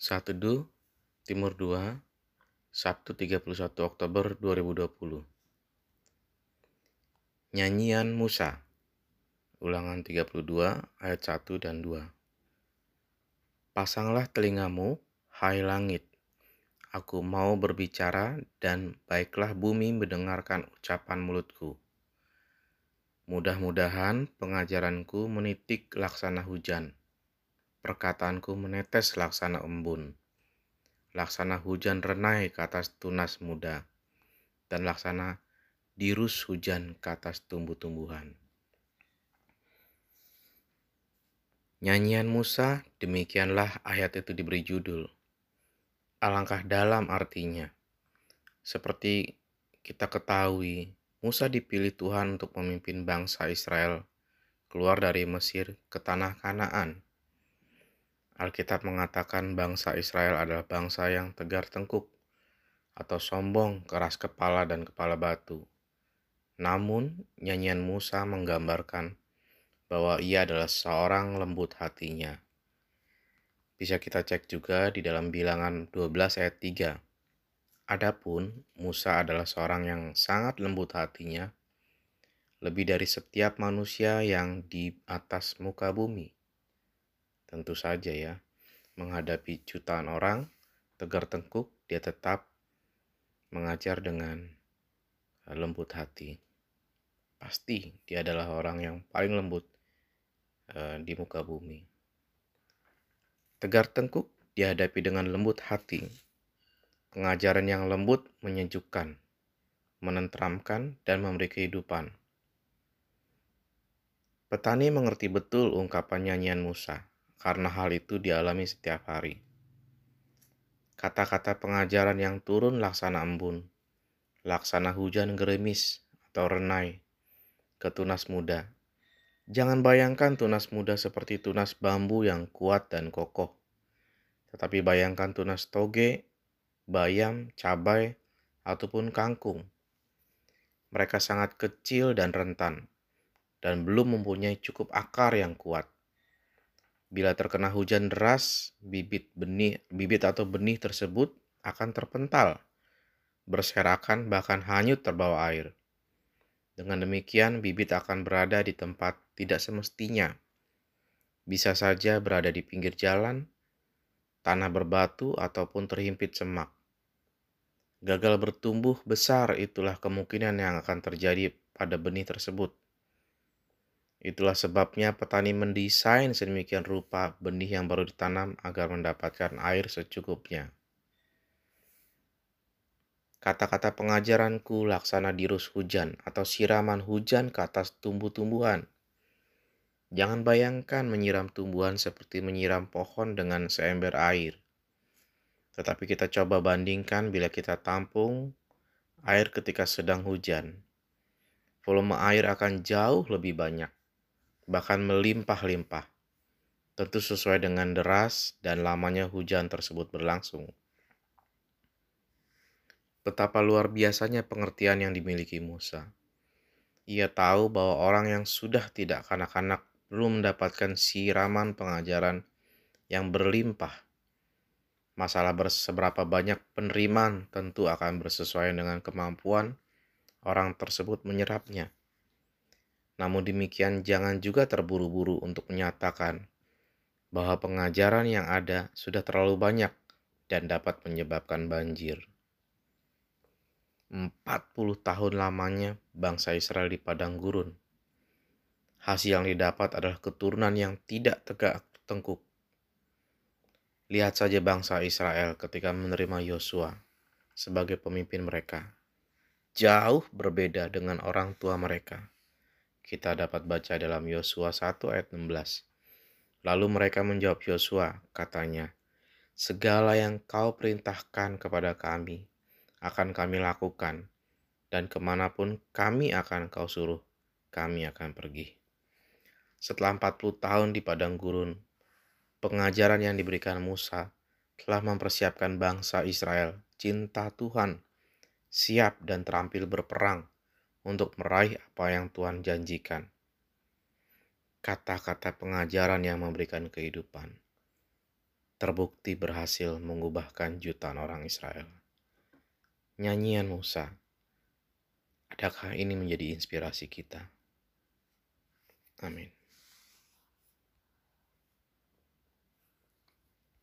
Saat Teduh Timur 2 Sabtu 31 Oktober 2020 Nyanyian Musa Ulangan 32 ayat 1 dan 2 Pasanglah telingamu, hai langit. Aku mau berbicara dan baiklah bumi mendengarkan ucapan mulutku. Mudah-mudahan pengajaranku menitik laksana hujan perkataanku menetes laksana embun. Laksana hujan renai ke atas tunas muda, dan laksana dirus hujan ke atas tumbuh-tumbuhan. Nyanyian Musa, demikianlah ayat itu diberi judul. Alangkah dalam artinya. Seperti kita ketahui, Musa dipilih Tuhan untuk memimpin bangsa Israel keluar dari Mesir ke tanah Kanaan Alkitab mengatakan bangsa Israel adalah bangsa yang tegar tengkuk atau sombong, keras kepala, dan kepala batu. Namun, nyanyian Musa menggambarkan bahwa ia adalah seorang lembut hatinya. Bisa kita cek juga di dalam bilangan 12 ayat 3. Adapun Musa adalah seorang yang sangat lembut hatinya, lebih dari setiap manusia yang di atas muka bumi Tentu saja ya, menghadapi jutaan orang, tegar tengkuk, dia tetap mengajar dengan eh, lembut hati. Pasti dia adalah orang yang paling lembut uh, di muka bumi. Tegar tengkuk dihadapi dengan lembut hati. Pengajaran yang lembut menyejukkan, menenteramkan, dan memberi kehidupan. Petani mengerti betul ungkapan nyanyian Musa karena hal itu dialami setiap hari. Kata-kata pengajaran yang turun laksana embun, laksana hujan gerimis atau renai, ke tunas muda. Jangan bayangkan tunas muda seperti tunas bambu yang kuat dan kokoh, tetapi bayangkan tunas toge, bayam, cabai, ataupun kangkung. Mereka sangat kecil dan rentan, dan belum mempunyai cukup akar yang kuat. Bila terkena hujan deras, bibit benih bibit atau benih tersebut akan terpental, berserakan bahkan hanyut terbawa air. Dengan demikian, bibit akan berada di tempat tidak semestinya. Bisa saja berada di pinggir jalan, tanah berbatu, ataupun terhimpit semak. Gagal bertumbuh besar itulah kemungkinan yang akan terjadi pada benih tersebut. Itulah sebabnya petani mendesain sedemikian rupa benih yang baru ditanam agar mendapatkan air secukupnya. Kata-kata pengajaranku laksana dirus hujan atau siraman hujan ke atas tumbuh-tumbuhan. Jangan bayangkan menyiram tumbuhan seperti menyiram pohon dengan seember air. Tetapi kita coba bandingkan bila kita tampung air ketika sedang hujan. Volume air akan jauh lebih banyak bahkan melimpah-limpah. Tentu sesuai dengan deras dan lamanya hujan tersebut berlangsung. Betapa luar biasanya pengertian yang dimiliki Musa. Ia tahu bahwa orang yang sudah tidak kanak-kanak belum mendapatkan siraman pengajaran yang berlimpah. Masalah berseberapa banyak penerimaan tentu akan bersesuaian dengan kemampuan orang tersebut menyerapnya. Namun demikian, jangan juga terburu-buru untuk menyatakan bahwa pengajaran yang ada sudah terlalu banyak dan dapat menyebabkan banjir. 40 tahun lamanya bangsa Israel di padang gurun. Hasil yang didapat adalah keturunan yang tidak tegak tengkuk. Lihat saja bangsa Israel ketika menerima Yosua sebagai pemimpin mereka. Jauh berbeda dengan orang tua mereka kita dapat baca dalam Yosua 1 ayat 16. Lalu mereka menjawab Yosua, katanya, Segala yang kau perintahkan kepada kami, akan kami lakukan, dan ke mana pun kami akan kau suruh, kami akan pergi. Setelah 40 tahun di padang gurun, pengajaran yang diberikan Musa telah mempersiapkan bangsa Israel cinta Tuhan, siap dan terampil berperang untuk meraih apa yang Tuhan janjikan. Kata-kata pengajaran yang memberikan kehidupan. terbukti berhasil mengubahkan jutaan orang Israel. Nyanyian Musa, adakah ini menjadi inspirasi kita? Amin.